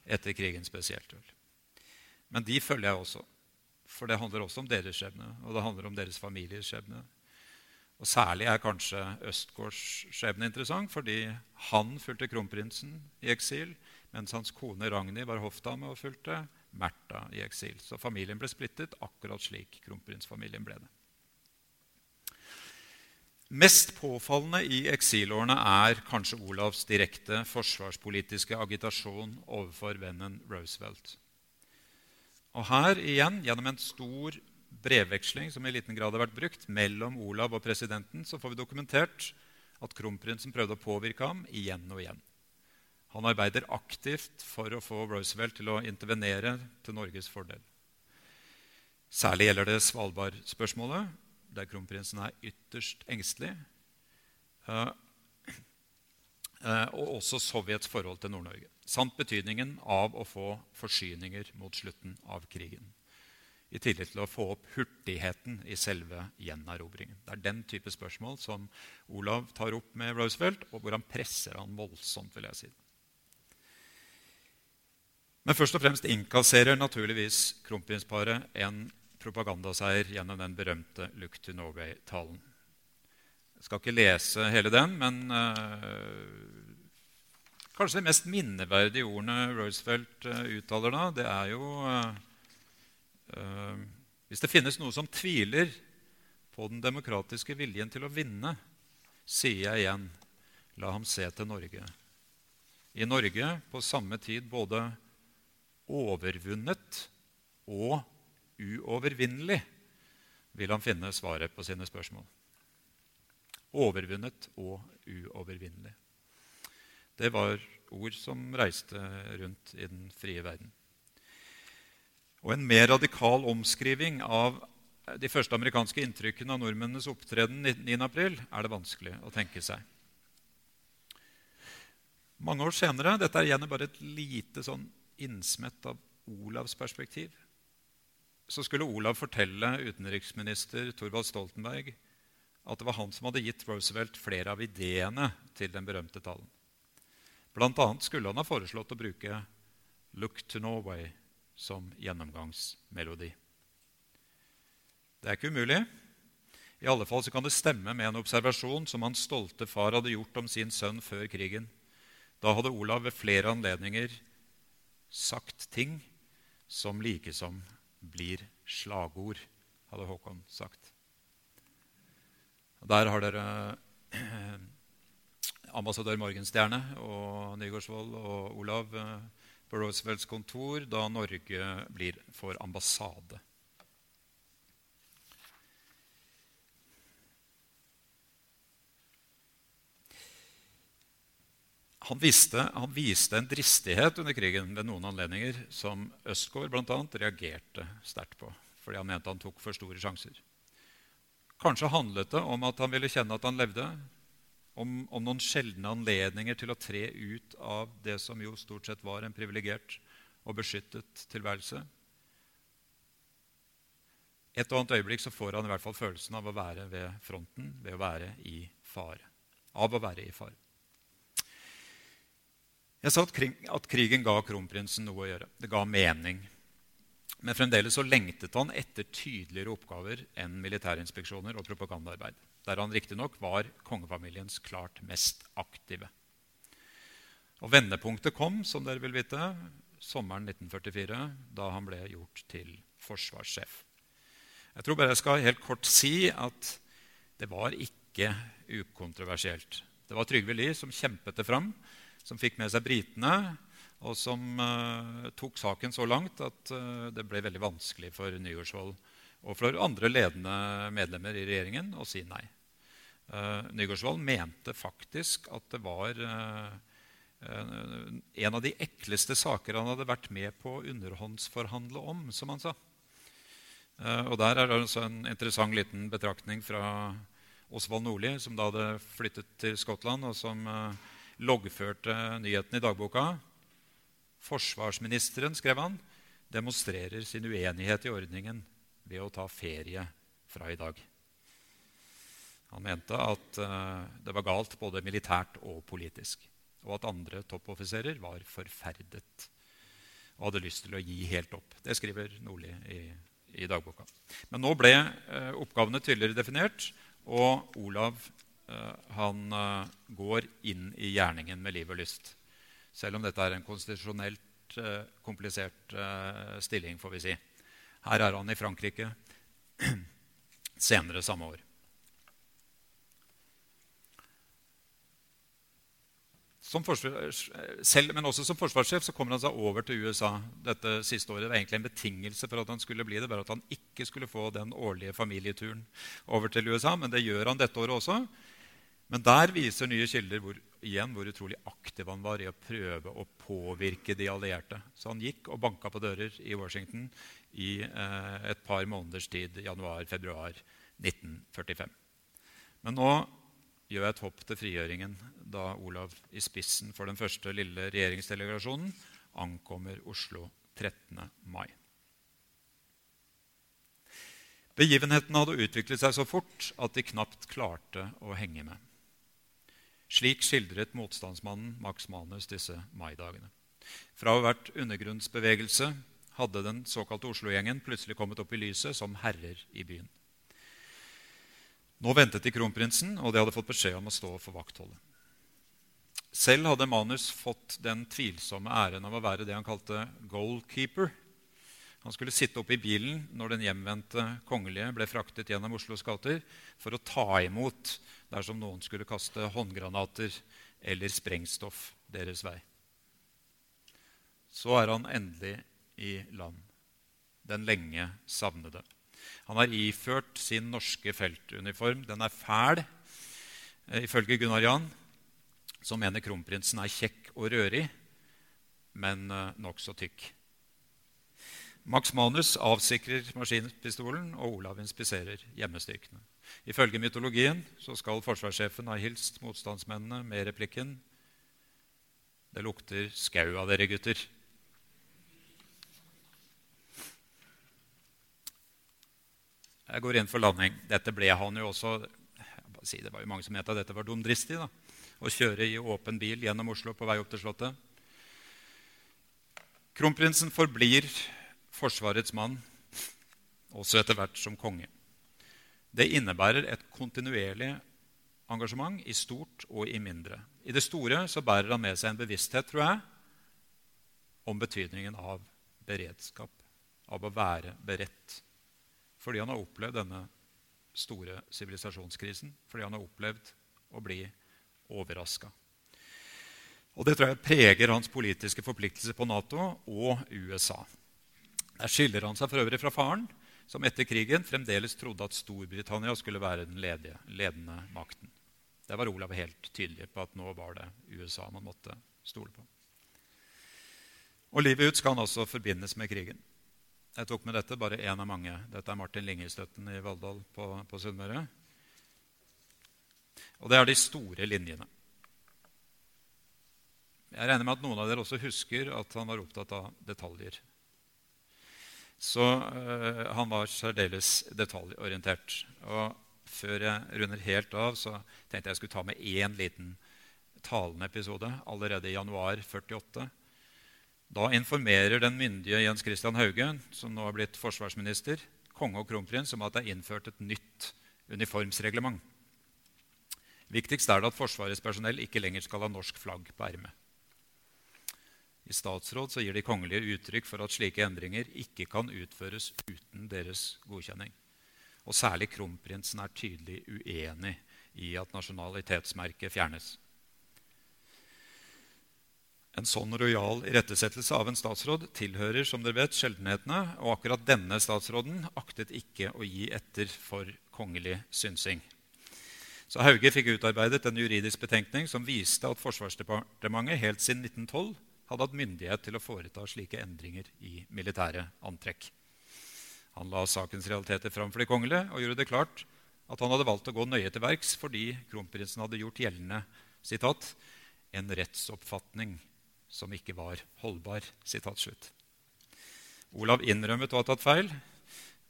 etter krigen spesielt. Men de følger jeg også. For det handler også om deres skjebne, og det handler om deres familiers skjebne. Og Særlig er kanskje Østgårds skjebne interessant, fordi han fulgte kronprinsen i eksil, mens hans kone Ragnhild var hoffdame og fulgte Märtha i eksil. Så familien ble splittet akkurat slik kronprinsfamilien ble det. Mest påfallende i eksilårene er kanskje Olavs direkte forsvarspolitiske agitasjon overfor vennen Roosevelt. Og her igjen, gjennom en stor brevveksling som i liten grad har vært brukt mellom Olav og presidenten, så får vi dokumentert at kronprinsen prøvde å påvirke ham igjen og igjen. Han arbeider aktivt for å få Roosevelt til å intervenere til Norges fordel. Særlig gjelder det Svalbard-spørsmålet, der kronprinsen er ytterst engstelig. Eh, eh, og også Sovjets forhold til Nord-Norge. Samt betydningen av å få forsyninger mot slutten av krigen i tillegg til å få opp hurtigheten i selve gjenerobringen. Det er den type spørsmål som Olav tar opp med Roosevelt, og hvor han presser han voldsomt. vil jeg si. Men først og fremst innkasserer naturligvis kronprinsparet en propagandaseier gjennom den berømte Look to Norway-talen. Jeg skal ikke lese hele den, men øh, kanskje de mest minneverdige ordene Roosevelt øh, uttaler da, det er jo uh, Eh, hvis det finnes noe som tviler på den demokratiske viljen til å vinne, sier jeg igjen la ham se til Norge. I Norge på samme tid både overvunnet og uovervinnelig vil han finne svaret på sine spørsmål. Overvunnet og uovervinnelig. Det var ord som reiste rundt i den frie verden. Og en mer radikal omskriving av de første amerikanske inntrykkene av nordmennenes opptreden 9.4 er det vanskelig å tenke seg. Mange år senere Dette er igjen bare et lite sånn innsmett av Olavs perspektiv. Så skulle Olav fortelle utenriksminister Thorvald Stoltenberg at det var han som hadde gitt Roosevelt flere av ideene til den berømte talen. Blant annet skulle han ha foreslått å bruke 'Look to Norway' som gjennomgangsmelodi. Det er ikke umulig. I alle fall så kan det stemme med en observasjon som hans stolte far hadde gjort om sin sønn før krigen. Da hadde Olav ved flere anledninger sagt ting som likesom blir slagord, hadde Håkon sagt. Der har dere eh, ambassadør Morgenstjerne og Nygaardsvold og Olav eh, på Roosevelts kontor da Norge blir for ambassade. Han, visste, han, viste en dristighet under krigen ved noen anledninger som Østgaard bl.a. reagerte sterkt på, fordi han mente han tok for store sjanser. Kanskje handlet det om at han ville kjenne at han levde, om, om noen sjeldne anledninger til å tre ut av det som jo stort sett var en privilegert og beskyttet tilværelse. Et og annet øyeblikk så får han i hvert fall følelsen av å være ved fronten, ved å være i fare. Av å være i fare. Jeg sa at krigen ga kronprinsen noe å gjøre. Det ga mening. Men fremdeles så lengtet han etter tydeligere oppgaver enn militærinspeksjoner og propagandaarbeid, der han riktignok var kongefamiliens klart mest aktive. Og Vendepunktet kom, som dere vil vite, sommeren 1944, da han ble gjort til forsvarssjef. Jeg tror bare jeg skal helt kort si at det var ikke ukontroversielt. Det var Trygve Lie som kjempet det fram som fikk med seg britene, og som uh, tok saken så langt at uh, det ble veldig vanskelig for Nygaardsvold og for andre ledende medlemmer i regjeringen å si nei. Uh, Nygaardsvold mente faktisk at det var en av de ekleste saker han hadde vært med på å underhåndsforhandle om, som han sa. og Der er det altså en interessant liten betraktning fra Osvald Nordli, som da hadde flyttet til Skottland, og som loggførte nyheten i dagboka. Forsvarsministeren, skrev han, demonstrerer sin uenighet i ordningen ved å ta ferie fra i dag. Han mente at uh, det var galt både militært og politisk, og at andre toppoffiserer var forferdet og hadde lyst til å gi helt opp. Det skriver Nordli i, i dagboka. Men nå ble uh, oppgavene tydeligere definert, og Olav Eh, han eh, går inn i gjerningen med liv og lyst. Selv om dette er en konstitusjonelt eh, komplisert stilling, får vi si. Her er han i Frankrike senere samme år. Selv, men også som forsvarssjef så kommer han seg over til USA dette siste året. Det var egentlig en betingelse for at han skulle bli det, bare at han ikke skulle få den årlige familieturen over til USA. Men det gjør han dette året også. Men der viser nye kilder hvor, igjen hvor utrolig aktiv han var i å prøve å påvirke de allierte. Så han gikk og banka på dører i Washington i eh, et par måneders tid, januar-februar 1945. Men nå gjør jeg et hopp til frigjøringen da Olav i spissen for den første lille regjeringsdelegasjonen ankommer Oslo 13. mai. Begivenhetene hadde utviklet seg så fort at de knapt klarte å henge med. Slik skildret motstandsmannen Max Manus disse maidagene. Fra å ha vært undergrunnsbevegelse hadde den såkalte Oslo-gjengen plutselig kommet opp i lyset som herrer i byen. Nå ventet de kronprinsen, og de hadde fått beskjed om å stå for vaktholdet. Selv hadde Manus fått den tvilsomme æren av å være det han kalte goalkeeper. Han skulle sitte oppe i bilen når den hjemvendte kongelige ble fraktet gjennom Oslos gater for å ta imot dersom noen skulle kaste håndgranater eller sprengstoff deres vei. Så er han endelig i land, den lenge savnede. Han har iført sin norske feltuniform. Den er fæl, eh, ifølge Gunnar Jan, som mener kronprinsen er kjekk og rørig, men eh, nokså tykk. Max Manus avsikrer maskinpistolen, og Olav inspiserer hjemmestyrkene. Ifølge mytologien skal forsvarssjefen ha hilst motstandsmennene med replikken Det lukter skau av dere, gutter. Jeg går inn for landing. Dette ble han jo også si, Det var jo mange som mente at dette var dumdristig. Å kjøre i åpen bil gjennom Oslo på vei opp til Slottet. Kronprinsen forblir Forsvarets mann også etter hvert som konge. Det innebærer et kontinuerlig engasjement i stort og i mindre. I det store så bærer han med seg en bevissthet tror jeg, om betydningen av beredskap, av å være beredt. Fordi han har opplevd denne store sivilisasjonskrisen, fordi han har opplevd å bli overraska. Og Det tror jeg preger hans politiske forpliktelse på Nato og USA. Der skiller han seg for øvrig fra faren, som etter krigen fremdeles trodde at Storbritannia skulle være den ledige, ledende makten. Der var Olav helt tydelig på at nå var det USA man måtte stole på. Og Livet ut skal han også forbindes med krigen. Jeg tok med dette bare én av mange. Dette er Martin Lingestøtten i Valldal på, på Sunnmøre. Og det er de store linjene. Jeg regner med at noen av dere også husker at han var opptatt av detaljer. Så øh, han var særdeles detaljorientert. Og før jeg runder helt av, så tenkte jeg jeg skulle ta med én liten talende episode allerede i januar 48. Da informerer den myndige Jens Christian Hauge, som nå har blitt forsvarsminister, konge og kronprins om at det er innført et nytt uniformsreglement. Viktigst er det at Forsvarets personell ikke lenger skal ha norsk flagg på ermet. I statsråd gir de kongelige uttrykk for at slike endringer ikke kan utføres uten deres godkjenning. Og særlig kronprinsen er tydelig uenig i at nasjonalitetsmerket fjernes. En sånn rojal irettesettelse av en statsråd tilhører som dere vet, sjeldenhetene, og akkurat denne statsråden aktet ikke å gi etter for kongelig synsing. Så Hauge fikk utarbeidet en juridisk betenkning som viste at Forsvarsdepartementet helt siden 1912 hadde hatt myndighet til å foreta slike endringer i militære antrekk. Han la sakens realiteter fram for de kongelige og gjorde det klart at han hadde valgt å gå nøye til verks fordi kronprinsen hadde gjort gjeldende sitat, 'en rettsoppfatning som ikke var holdbar'. Olav innrømmet å ha tatt feil,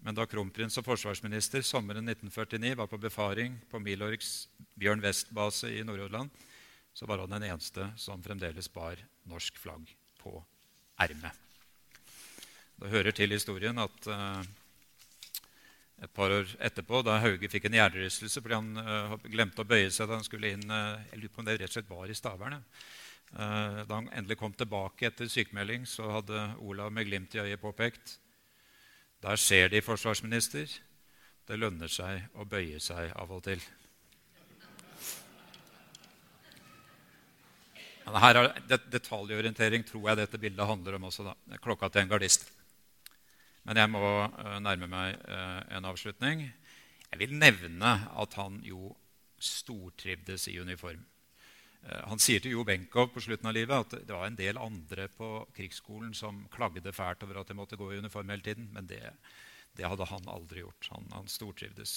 men da kronprins og forsvarsminister sommeren 1949 var på befaring på Milorgs Bjørn West-base i Nord-Jylland, så var han den eneste som fremdeles bar norsk flagg på ermet. Det hører til historien at uh, et par år etterpå, da Hauge fikk en hjernerystelse fordi han uh, glemte å bøye seg da han skulle inn uh, Jeg lurer på om det rett og slett var i Stavern. Da han endelig kom tilbake etter sykemelding, så hadde Olav med glimt i øyet påpekt Der ser De, forsvarsminister. Det lønner seg å bøye seg av og til. Her er det, Detaljorientering tror jeg dette bildet handler om også. da. Klokka til en gardist. Men jeg må uh, nærme meg uh, en avslutning. Jeg vil nevne at han jo stortrivdes i uniform. Uh, han sier til Jo Benkow på slutten av livet at det var en del andre på krigsskolen som klagde fælt over at de måtte gå i uniform hele tiden, men det, det hadde han aldri gjort. Han, han stortrivdes.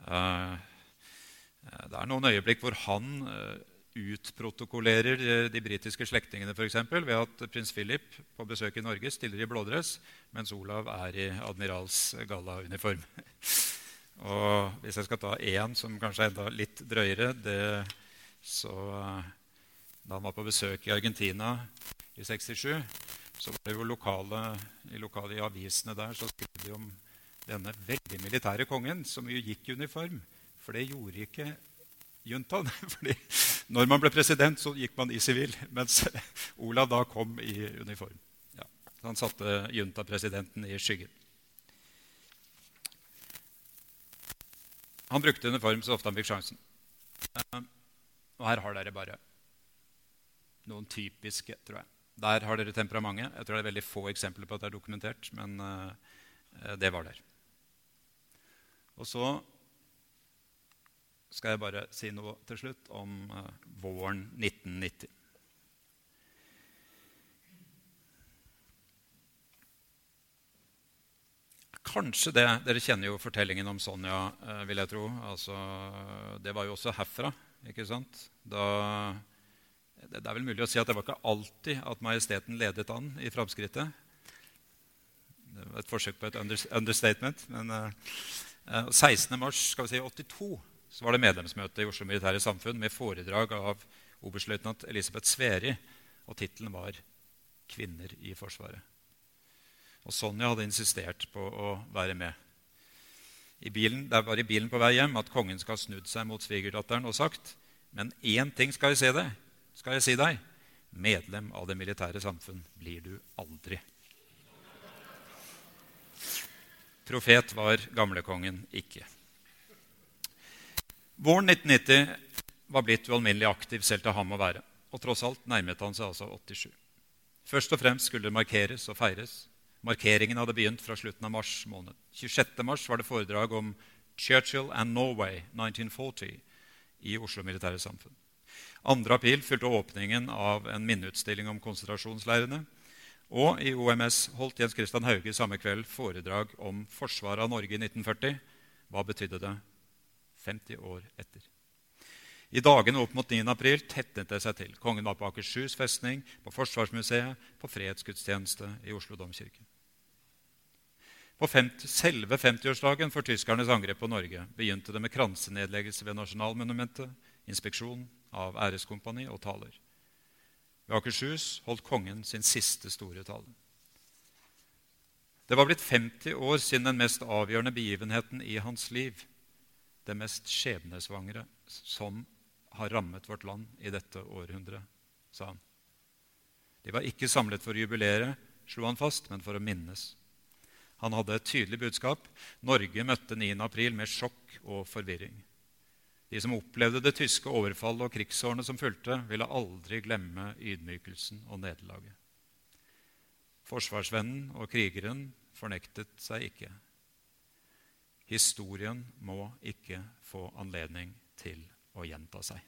det er noen øyeblikk hvor han utprotokollerer eh, de britiske slektningene f.eks. ved at prins Philip på besøk i Norge stiller i blådress, mens Olav er i admirals gallauniform. Og hvis jeg skal ta én som kanskje er enda litt drøyere det, så eh, Da han var på besøk i Argentina i 67, så var det jo lokale, i lokale i avisene der så skrev de om denne veldig militære kongen som jo gikk i uniform. For det gjorde ikke juntaen. fordi når man ble president, så gikk man i sivil, mens Olav da kom i uniform. Ja, han satte juntapresidenten i skyggen. Han brukte uniform så ofte han fikk sjansen. Eh, og her har dere bare noen typiske, tror jeg. Der har dere temperamentet. Jeg tror det er veldig få eksempler på at det er dokumentert, men uh, det var der. Og så skal jeg bare si noe til slutt om uh, våren 1990. Kanskje det Dere kjenner jo fortellingen om Sonja, uh, vil jeg tro. Altså, det var jo også herfra. Ikke sant? Da, det, er vel mulig å si at det var ikke alltid at Majesteten ledet an i framskrittet. Det var et forsøk på et understatement. Men uh, 16. mars skal si, var det medlemsmøte i Oslo Militære Samfunn med foredrag av oberstløytnant Elisabeth Sveri. Og tittelen var kvinner i Forsvaret. Og Sonja hadde insistert på å være med. I bilen, det var i bilen på vei hjem at kongen skal ha snudd seg mot svigerdatteren og sagt men én ting skal jeg, si deg, skal jeg si deg. Medlem av det militære samfunn blir du aldri. Profet var gamlekongen ikke. Våren 1990 var blitt ualminnelig aktiv selv til ham å være. Og tross alt nærmet han seg altså 87. Først og fremst skulle det markeres og feires. Markeringen hadde begynt fra slutten av mars måned. 26. mars var det foredrag om Churchill and Norway 1940 i Oslo Militære Samfunn. 2. april fulgte åpningen av en minneutstilling om konsentrasjonsleirene. Og i OMS holdt Jens Christian Hauge samme kveld foredrag om forsvaret av Norge i 1940. Hva betydde det 50 år etter? I dagene opp mot 9. april tetnet det seg til. Kongen var på Akershus festning, på Forsvarsmuseet, på fredsgudstjeneste i Oslo domkirke. På 50, selve 50-årsdagen for tyskernes angrep på Norge begynte det med kransenedleggelse ved Nasjonalmonumentet, inspeksjon av æreskompani og taler. Ved Akershus holdt kongen sin siste store tale. Det var blitt 50 år siden den mest avgjørende begivenheten i hans liv, det mest skjebnesvangre som har rammet vårt land i dette århundret, sa han. De var ikke samlet for å jubilere, slo han fast, men for å minnes. Han hadde et tydelig budskap. Norge møtte 9. april med sjokk og forvirring. De som opplevde det tyske overfallet og krigsårene som fulgte, ville aldri glemme ydmykelsen og nederlaget. Forsvarsvennen og krigeren fornektet seg ikke. Historien må ikke få anledning til å gjenta seg.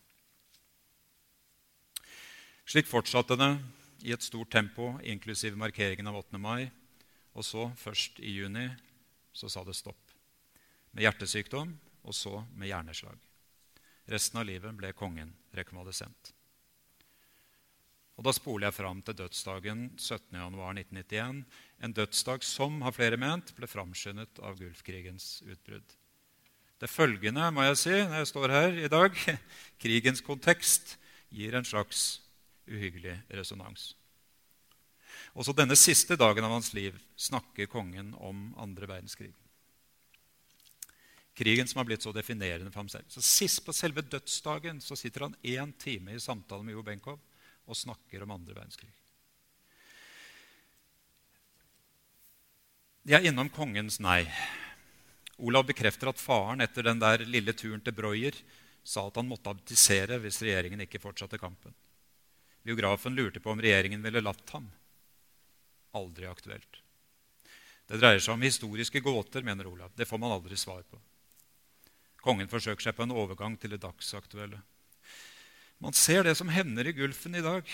Slik fortsatte det i et stort tempo, inklusiv markeringen av 8. mai. Og så, først i juni, så sa det stopp. Med hjertesykdom, og så med hjerneslag. Resten av livet ble kongen rekonvalesent. Og Da spoler jeg fram til dødsdagen 17.1.1991. En dødsdag som, har flere ment, ble framskyndet av Gulfkrigens utbrudd. Det følgende må jeg si når jeg står her i dag krigens kontekst gir en slags uhyggelig resonans. Også denne siste dagen av hans liv snakker kongen om andre verdenskrig. Krigen som har blitt så definerende for ham selv. Så Sist på selve dødsdagen så sitter han én time i samtale med Jo Benkow og snakker om andre verdenskrig. De er innom kongens nei. Olav bekrefter at faren etter den der lille turen til Breuer sa at han måtte abdisere hvis regjeringen ikke fortsatte kampen. Biografen lurte på om regjeringen ville latt ham. Aldri aktuelt. Det dreier seg om historiske gåter, mener Olav. Det får man aldri svar på. Kongen forsøker seg på en overgang til det dagsaktuelle. Man ser det som hender i Gulfen i dag.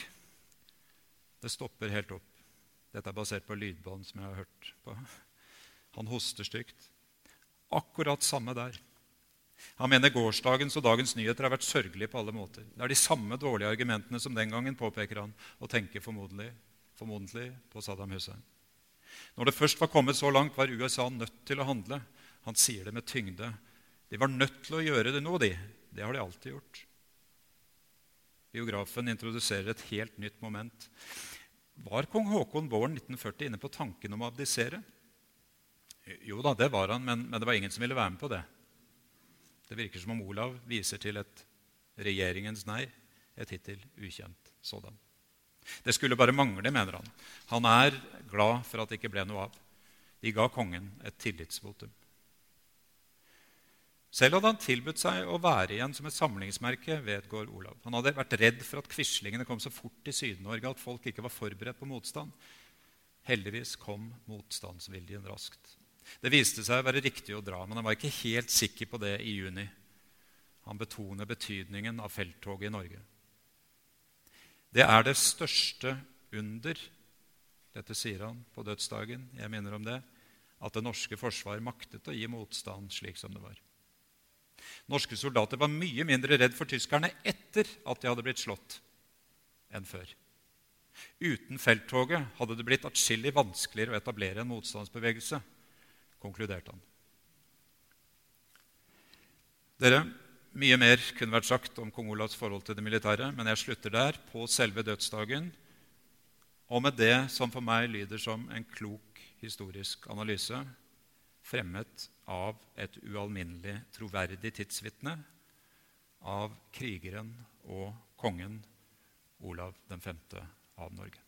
Det stopper helt opp. Dette er basert på lydbånd som jeg har hørt på. Han hoster stygt. Akkurat samme der. Han mener gårsdagens og dagens nyheter har vært sørgelige på alle måter. Det er de samme dårlige argumentene som den gangen, påpeker han, og tenker formodentlig, formodentlig på Saddam Hussein. Når det først var kommet så langt, var USA nødt til å handle. Han sier det med tyngde. De var nødt til å gjøre det nå, de. Det har de alltid gjort. Biografen introduserer et helt nytt moment. Var kong Haakon våren 1940 inne på tanken om å abdisere? Jo da, det var han, men, men, det var ingen som ville være med på det. Det virker som om Olav viser til et regjeringens nei, et hittil ukjent sådan. Det skulle bare mangle, mener han. Han er glad for at det ikke ble noe av. De ga kongen et tillitsvotum. Selv hadde han tilbudt seg å være igjen som et samlingsmerke, vedgår Olav. Han hadde vært redd for at quislingene kom så fort til Syd-Norge at folk ikke var forberedt på motstand. Heldigvis kom motstandsviljen raskt. Det viste seg å være riktig å dra, men han var ikke helt sikker på det i juni. Han betoner betydningen av felttoget i Norge. Det er det største under, dette sier han på dødsdagen, jeg minner om det, at det norske forsvar maktet å gi motstand slik som det var. Norske soldater var mye mindre redd for tyskerne etter at de hadde blitt slått, enn før. Uten felttoget hadde det blitt atskillig vanskeligere å etablere en motstandsbevegelse konkluderte han. Dere, Mye mer kunne vært sagt om kong Olavs forhold til det militære, men jeg slutter der. På selve dødsdagen Og med det som for meg lyder som en klok historisk analyse, fremmet av et ualminnelig troverdig tidsvitne, av krigeren og kongen Olav 5. av Norge.